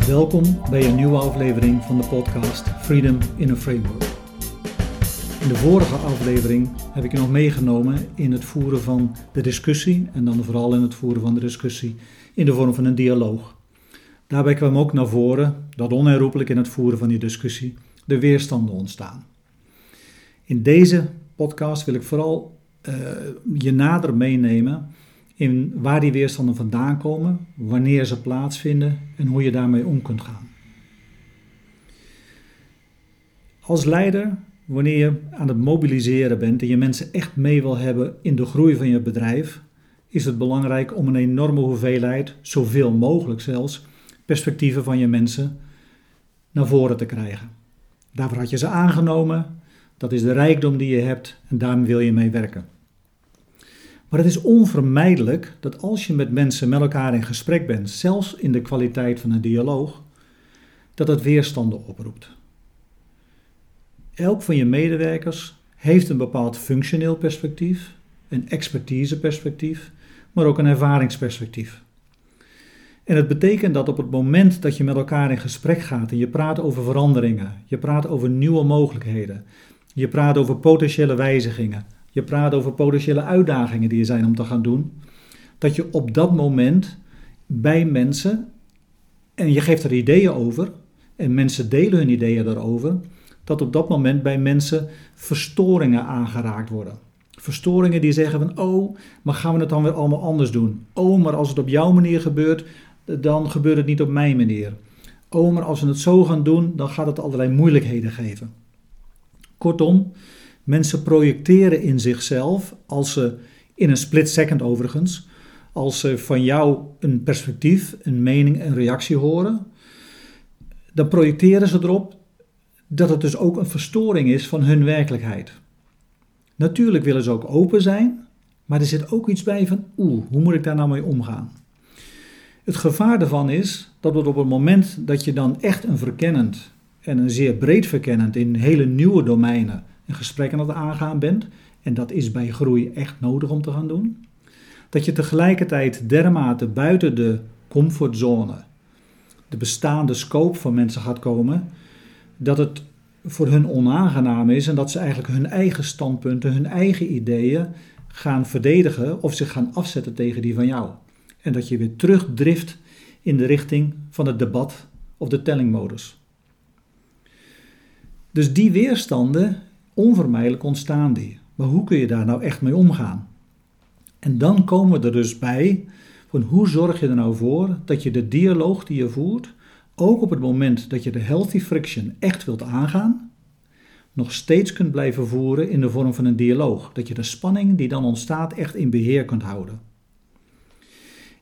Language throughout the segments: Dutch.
Welkom bij een nieuwe aflevering van de podcast Freedom in a Framework. In de vorige aflevering heb ik je nog meegenomen in het voeren van de discussie en dan vooral in het voeren van de discussie in de vorm van een dialoog. Daarbij kwam ook naar voren dat onherroepelijk in het voeren van die discussie de weerstanden ontstaan. In deze podcast wil ik vooral uh, je nader meenemen in waar die weerstanden vandaan komen, wanneer ze plaatsvinden en hoe je daarmee om kunt gaan. Als leider, wanneer je aan het mobiliseren bent en je mensen echt mee wil hebben in de groei van je bedrijf, is het belangrijk om een enorme hoeveelheid, zoveel mogelijk zelfs, perspectieven van je mensen naar voren te krijgen. Daarvoor had je ze aangenomen, dat is de rijkdom die je hebt en daarmee wil je mee werken. Maar het is onvermijdelijk dat als je met mensen met elkaar in gesprek bent, zelfs in de kwaliteit van een dialoog, dat het weerstanden oproept. Elk van je medewerkers heeft een bepaald functioneel perspectief, een expertiseperspectief, maar ook een ervaringsperspectief. En het betekent dat op het moment dat je met elkaar in gesprek gaat en je praat over veranderingen, je praat over nieuwe mogelijkheden, je praat over potentiële wijzigingen, je praat over potentiële uitdagingen die er zijn om te gaan doen, dat je op dat moment bij mensen, en je geeft er ideeën over, en mensen delen hun ideeën daarover, dat op dat moment bij mensen verstoringen aangeraakt worden. Verstoringen die zeggen van, oh, maar gaan we het dan weer allemaal anders doen? Oh, maar als het op jouw manier gebeurt, dan gebeurt het niet op mijn manier. Oh, maar als we het zo gaan doen, dan gaat het allerlei moeilijkheden geven. Kortom, mensen projecteren in zichzelf als ze in een split second overigens, als ze van jou een perspectief, een mening, een reactie horen, dan projecteren ze erop dat het dus ook een verstoring is van hun werkelijkheid. Natuurlijk willen ze ook open zijn, maar er zit ook iets bij van oeh, hoe moet ik daar nou mee omgaan? Het gevaar daarvan is dat op het moment dat je dan echt een verkennend en een zeer breed verkennend in hele nieuwe domeinen een gesprek aan het aangaan bent, en dat is bij groei echt nodig om te gaan doen, dat je tegelijkertijd dermate buiten de comfortzone, de bestaande scope van mensen gaat komen, dat het voor hun onaangenaam is en dat ze eigenlijk hun eigen standpunten, hun eigen ideeën gaan verdedigen of zich gaan afzetten tegen die van jou. En dat je weer terugdrift in de richting van het debat of de tellingmodus. Dus die weerstanden, onvermijdelijk ontstaan die. Maar hoe kun je daar nou echt mee omgaan? En dan komen we er dus bij van hoe zorg je er nou voor dat je de dialoog die je voert, ook op het moment dat je de healthy friction echt wilt aangaan, nog steeds kunt blijven voeren in de vorm van een dialoog. Dat je de spanning die dan ontstaat echt in beheer kunt houden.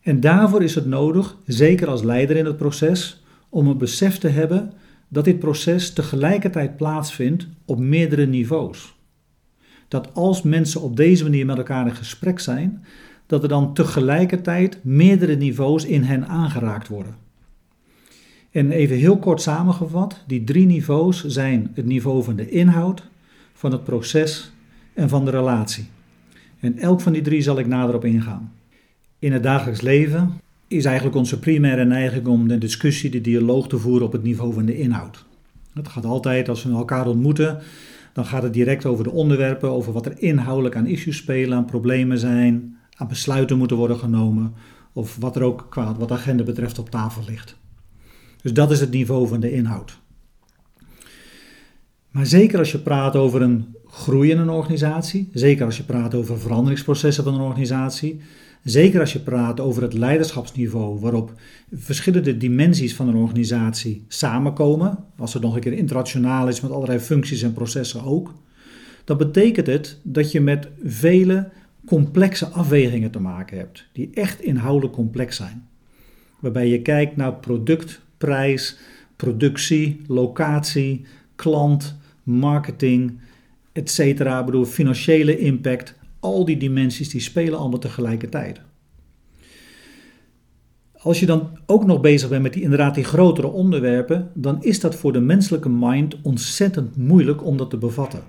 En daarvoor is het nodig, zeker als leider in het proces, om een besef te hebben dat dit proces tegelijkertijd plaatsvindt op meerdere niveaus. Dat als mensen op deze manier met elkaar in gesprek zijn, dat er dan tegelijkertijd meerdere niveaus in hen aangeraakt worden. En even heel kort samengevat, die drie niveaus zijn het niveau van de inhoud, van het proces en van de relatie. En elk van die drie zal ik nader op ingaan. In het dagelijks leven is eigenlijk onze primaire neiging om de discussie, de dialoog te voeren op het niveau van de inhoud. Het gaat altijd, als we elkaar ontmoeten, dan gaat het direct over de onderwerpen, over wat er inhoudelijk aan issues spelen, aan problemen zijn, aan besluiten moeten worden genomen, of wat er ook qua wat agenda betreft op tafel ligt. Dus dat is het niveau van de inhoud. Maar zeker als je praat over een groei in een organisatie, zeker als je praat over veranderingsprocessen van een organisatie, Zeker als je praat over het leiderschapsniveau, waarop verschillende dimensies van een organisatie samenkomen, als het nog een keer internationaal is met allerlei functies en processen ook, dan betekent het dat je met vele complexe afwegingen te maken hebt, die echt inhoudelijk complex zijn. Waarbij je kijkt naar product, prijs, productie, locatie, klant, marketing, etc. Ik bedoel, financiële impact, al die dimensies die spelen allemaal tegelijkertijd. Als je dan ook nog bezig bent met die, inderdaad die grotere onderwerpen, dan is dat voor de menselijke mind ontzettend moeilijk om dat te bevatten.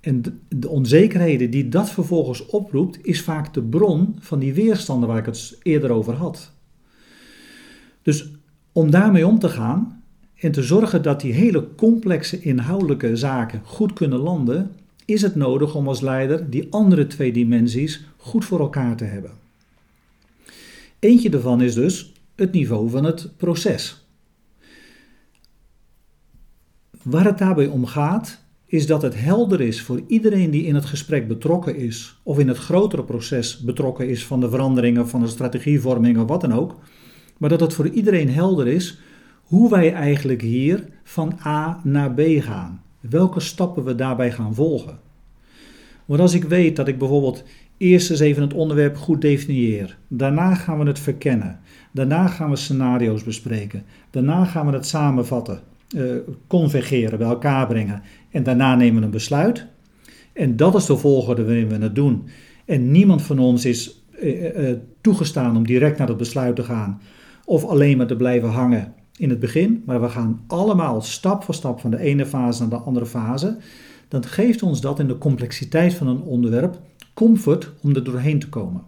En de, de onzekerheden die dat vervolgens oproept, is vaak de bron van die weerstanden waar ik het eerder over had. Dus Om daarmee om te gaan en te zorgen dat die hele complexe inhoudelijke zaken goed kunnen landen, is het nodig om als leider die andere twee dimensies goed voor elkaar te hebben. Eentje daarvan is dus het niveau van het proces. Waar het daarbij om gaat, is dat het helder is voor iedereen die in het gesprek betrokken is, of in het grotere proces betrokken is van de veranderingen, van de strategievorming of wat dan ook, maar dat het voor iedereen helder is hoe wij eigenlijk hier van A naar B gaan. Welke stappen we daarbij gaan volgen. Want als ik weet dat ik bijvoorbeeld eerst eens even het onderwerp goed definieer, daarna gaan we het verkennen, daarna gaan we scenario's bespreken, daarna gaan we het samenvatten, uh, convergeren, bij elkaar brengen en daarna nemen we een besluit. En dat is de volgorde waarin we het doen. En niemand van ons is uh, uh, toegestaan om direct naar het besluit te gaan of alleen maar te blijven hangen in het begin, maar we gaan allemaal stap voor stap van de ene fase naar de andere fase. Dan geeft ons dat in de complexiteit van een onderwerp comfort om er doorheen te komen.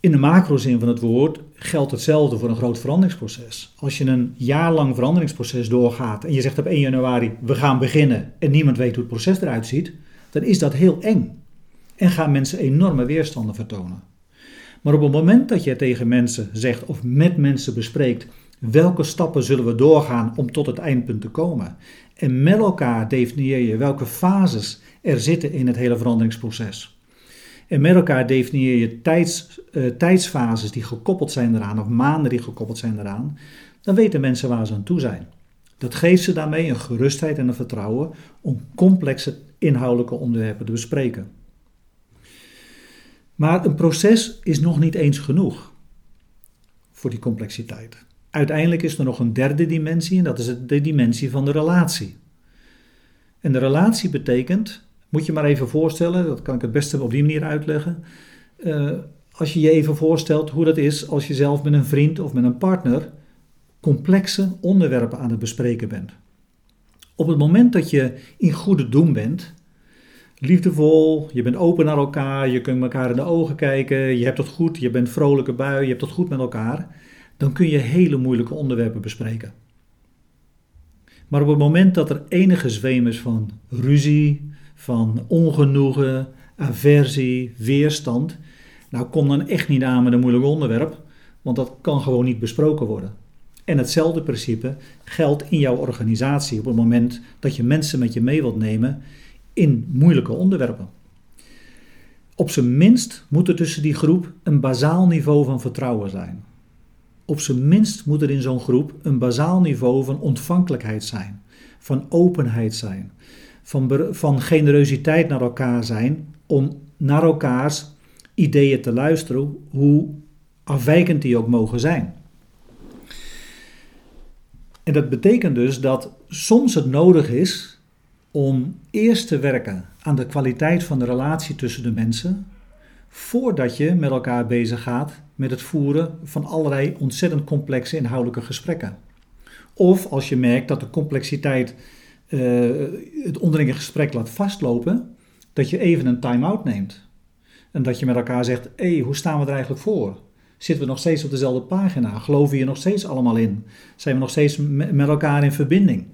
In de macrozin van het woord geldt hetzelfde voor een groot veranderingsproces. Als je een jaarlang veranderingsproces doorgaat en je zegt op 1 januari we gaan beginnen en niemand weet hoe het proces eruit ziet, dan is dat heel eng en gaan mensen enorme weerstanden vertonen. Maar op het moment dat je tegen mensen zegt of met mensen bespreekt welke stappen zullen we doorgaan om tot het eindpunt te komen en met elkaar definieer je welke fases er zitten in het hele veranderingsproces en met elkaar definieer je tijds, uh, tijdsfases die gekoppeld zijn eraan, of maanden die gekoppeld zijn eraan, dan weten mensen waar ze aan toe zijn. Dat geeft ze daarmee een gerustheid en een vertrouwen om complexe inhoudelijke onderwerpen te bespreken. Maar een proces is nog niet eens genoeg voor die complexiteit. Uiteindelijk is er nog een derde dimensie en dat is de dimensie van de relatie. En de relatie betekent moet je maar even voorstellen, dat kan ik het beste op die manier uitleggen. Uh, als je je even voorstelt hoe dat is als je zelf met een vriend of met een partner complexe onderwerpen aan het bespreken bent. Op het moment dat je in goede doen bent, liefdevol, je bent open naar elkaar, je kunt elkaar in de ogen kijken, je hebt het goed, je bent vrolijke bui, je hebt het goed met elkaar, dan kun je hele moeilijke onderwerpen bespreken. Maar op het moment dat er enige zweem is van ruzie, van ongenoegen, aversie, weerstand. Nou, kom dan echt niet aan met een moeilijk onderwerp, want dat kan gewoon niet besproken worden. En hetzelfde principe geldt in jouw organisatie op het moment dat je mensen met je mee wilt nemen in moeilijke onderwerpen. Op zijn minst moet er tussen die groep een bazaal niveau van vertrouwen zijn. Op zijn minst moet er in zo'n groep een bazaal niveau van ontvankelijkheid zijn, van openheid zijn, van, van generositeit naar elkaar zijn, om naar elkaars ideeën te luisteren, hoe afwijkend die ook mogen zijn. En dat betekent dus dat soms het nodig is om eerst te werken aan de kwaliteit van de relatie tussen de mensen, voordat je met elkaar bezig gaat met het voeren van allerlei ontzettend complexe inhoudelijke gesprekken. Of als je merkt dat de complexiteit uh, het onderlinge gesprek laat vastlopen, dat je even een time-out neemt. En dat je met elkaar zegt: hé, hey, hoe staan we er eigenlijk voor? Zitten we nog steeds op dezelfde pagina? Geloven we hier nog steeds allemaal in? Zijn we nog steeds met elkaar in verbinding?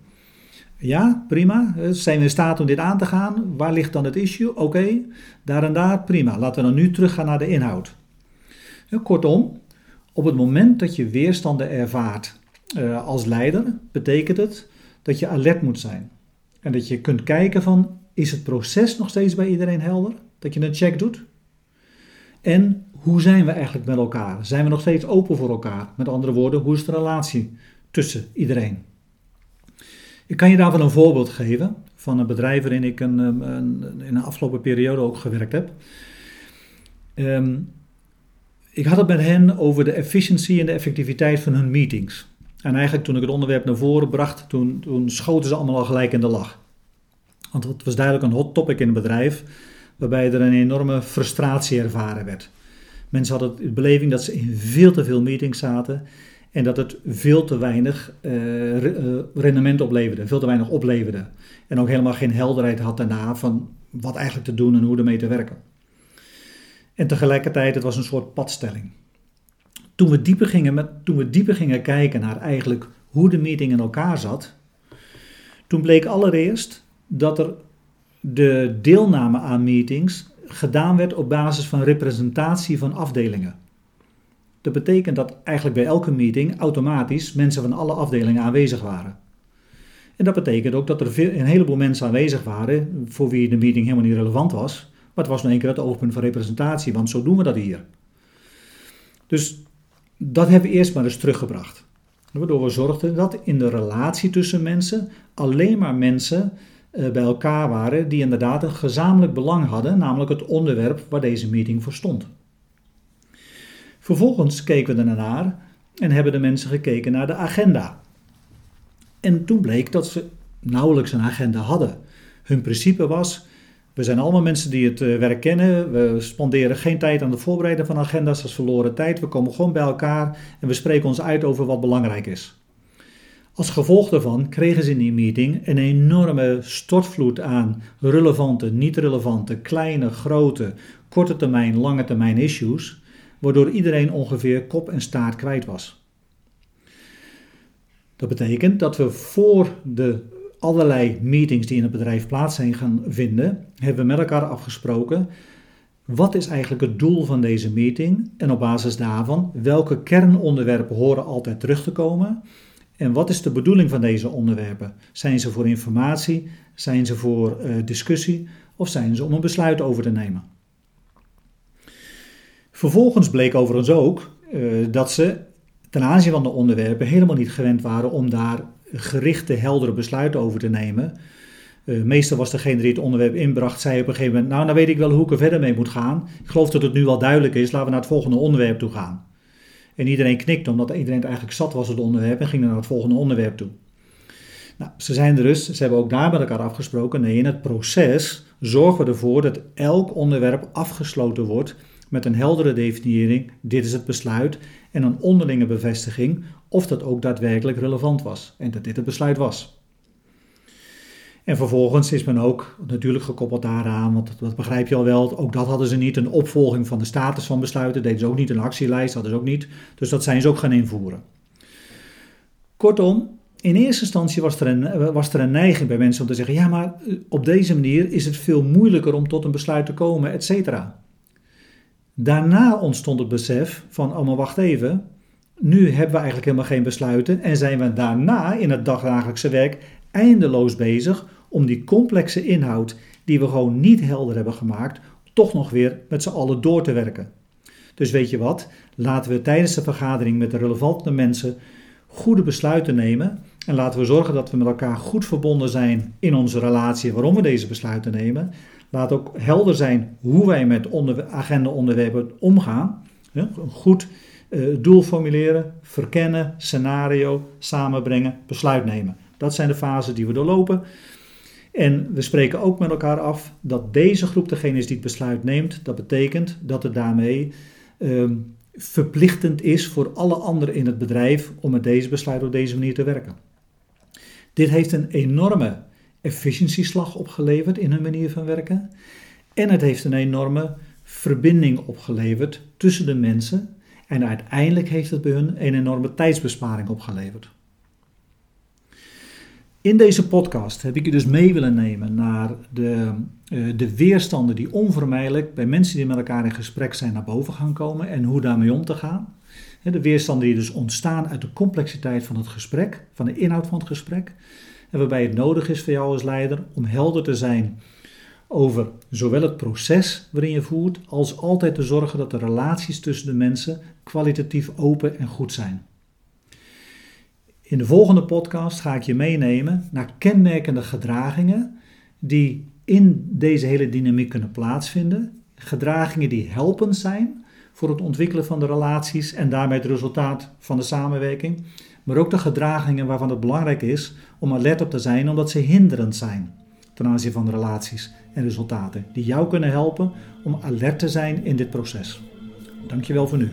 Ja, prima. Eh, zijn we in staat om dit aan te gaan? Waar ligt dan het issue? Oké, daar en daar, prima. Laten we dan nu teruggaan naar de inhoud. Kortom, op het moment dat je weerstanden ervaart uh, als leider, betekent het dat je alert moet zijn. En dat je kunt kijken van, is het proces nog steeds bij iedereen helder? Dat je een check doet? En hoe zijn we eigenlijk met elkaar? Zijn we nog steeds open voor elkaar? Met andere woorden, hoe is de relatie tussen iedereen? Ik kan je daarvan een voorbeeld geven van een bedrijf waarin ik een, een, in de afgelopen periode ook gewerkt heb. Um, ik had het met hen over de efficiëntie en de effectiviteit van hun meetings. En eigenlijk toen ik het onderwerp naar voren bracht, toen, toen schoten ze allemaal al gelijk in de lach. Want het was duidelijk een hot topic in het bedrijf, waarbij er een enorme frustratie ervaren werd. Mensen hadden de beleving dat ze in veel te veel meetings zaten en dat het veel te weinig uh, rendement opleverde, veel te weinig opleverde. En ook helemaal geen helderheid had daarna van wat eigenlijk te doen en hoe ermee te werken. En tegelijkertijd, het was een soort padstelling. toen we dieper gingen, met, toen we dieper gingen kijken naar eigenlijk hoe de meeting in elkaar zat, toen bleek allereerst dat er de deelname aan meetings gedaan werd op basis van representatie van afdelingen. Dat betekent dat eigenlijk bij elke meeting automatisch mensen van alle afdelingen aanwezig waren. En dat betekent ook dat er een heleboel mensen aanwezig waren voor wie de meeting helemaal niet relevant was. Maar het was nog één keer het oogpunt van representatie, want zo doen we dat hier. Dus dat hebben we eerst maar eens teruggebracht. Waardoor we zorgden dat in de relatie tussen mensen alleen maar mensen eh, bij elkaar waren die inderdaad een gezamenlijk belang hadden, namelijk het onderwerp waar deze meeting voor stond. Vervolgens keken we ernaar en hebben de mensen gekeken naar de agenda. En toen bleek dat ze nauwelijks een agenda hadden. Hun principe was: we zijn allemaal mensen die het eh, werk kennen. We spenderen geen tijd aan de voorbereiden van agenda's, dat is verloren tijd. We komen gewoon bij elkaar en we spreken ons uit over wat belangrijk is. Als gevolg daarvan kregen ze in die meeting een enorme stortvloed aan relevante, niet relevante, kleine, grote, korte termijn, lange termijn issues, waardoor iedereen ongeveer kop en staart kwijt was. Dat betekent dat we voor de allerlei meetings die in het bedrijf plaats zijn gaan vinden, hebben we met elkaar afgesproken wat is eigenlijk het doel van deze meeting en op basis daarvan welke kernonderwerpen horen altijd terug te komen en wat is de bedoeling van deze onderwerpen? Zijn ze voor informatie, zijn ze voor uh, discussie of zijn ze om een besluit over te nemen? Vervolgens bleek overigens ook uh, dat ze ten aanzien van de onderwerpen helemaal niet gewend waren om daar gerichte, heldere besluiten over te nemen. Uh, meestal was degene die het onderwerp inbracht, zei op een gegeven moment: Nou, dan weet ik wel hoe ik er verder mee moet gaan. Ik geloof dat het nu wel duidelijk is, laten we naar het volgende onderwerp toe gaan. En iedereen knikte, omdat iedereen het eigenlijk zat was het onderwerp en ging naar het volgende onderwerp toe. Nou, ze zijn er dus, ze hebben ook daar met elkaar afgesproken. Nee, in het proces zorgen we ervoor dat elk onderwerp afgesloten wordt met een heldere definiëring, dit is het besluit, en een onderlinge bevestiging of dat ook daadwerkelijk relevant was en dat dit het besluit was. En vervolgens is men ook natuurlijk gekoppeld daaraan, want dat begrijp je al wel, ook dat hadden ze niet, een opvolging van de status van besluiten, deden ze ook niet, een actielijst hadden ze ook niet, dus dat zijn ze ook gaan invoeren. Kortom, in eerste instantie was er, een, was er een neiging bij mensen om te zeggen, ja maar op deze manier is het veel moeilijker om tot een besluit te komen, et cetera. Daarna ontstond het besef van, oh maar wacht even, nu hebben we eigenlijk helemaal geen besluiten en zijn we daarna in het dagdagelijkse werk eindeloos bezig om die complexe inhoud die we gewoon niet helder hebben gemaakt, toch nog weer met z'n allen door te werken. Dus weet je wat, laten we tijdens de vergadering met de relevante mensen goede besluiten nemen en laten we zorgen dat we met elkaar goed verbonden zijn in onze relatie waarom we deze besluiten nemen. Laat ook helder zijn hoe wij met onder, agenda-onderwerpen omgaan. Een goed uh, doel formuleren, verkennen, scenario, samenbrengen, besluit nemen. Dat zijn de fasen die we doorlopen. En we spreken ook met elkaar af dat deze groep degene is die het besluit neemt. Dat betekent dat het daarmee ehm, verplichtend is voor alle anderen in het bedrijf om met deze besluit op deze manier te werken. Dit heeft een enorme efficiëntieslag opgeleverd in hun manier van werken. En het heeft een enorme verbinding opgeleverd tussen de mensen. En uiteindelijk heeft het bij hun een enorme tijdsbesparing opgeleverd. In deze podcast heb ik je dus mee willen nemen naar de, uh, de weerstanden die onvermijdelijk bij mensen die met elkaar in gesprek zijn naar boven gaan komen en hoe daarmee om te gaan. De weerstanden die dus ontstaan uit de complexiteit van het gesprek, van de inhoud van het gesprek. En waarbij het nodig is voor jou als leider om helder te zijn over zowel het proces waarin je voert, als altijd te zorgen dat de relaties tussen de mensen kwalitatief open en goed zijn. In de volgende podcast ga ik je meenemen naar kenmerkende gedragingen die in deze hele dynamiek kunnen plaatsvinden. Gedragingen die helpend zijn voor het ontwikkelen van de relaties en daarmee het resultaat van de samenwerking. Maar ook de gedragingen waarvan het belangrijk is om alert op te zijn omdat ze hinderend zijn ten aanzien van de relaties en resultaten. Die jou kunnen helpen om alert te zijn in dit proces. Dankjewel voor nu.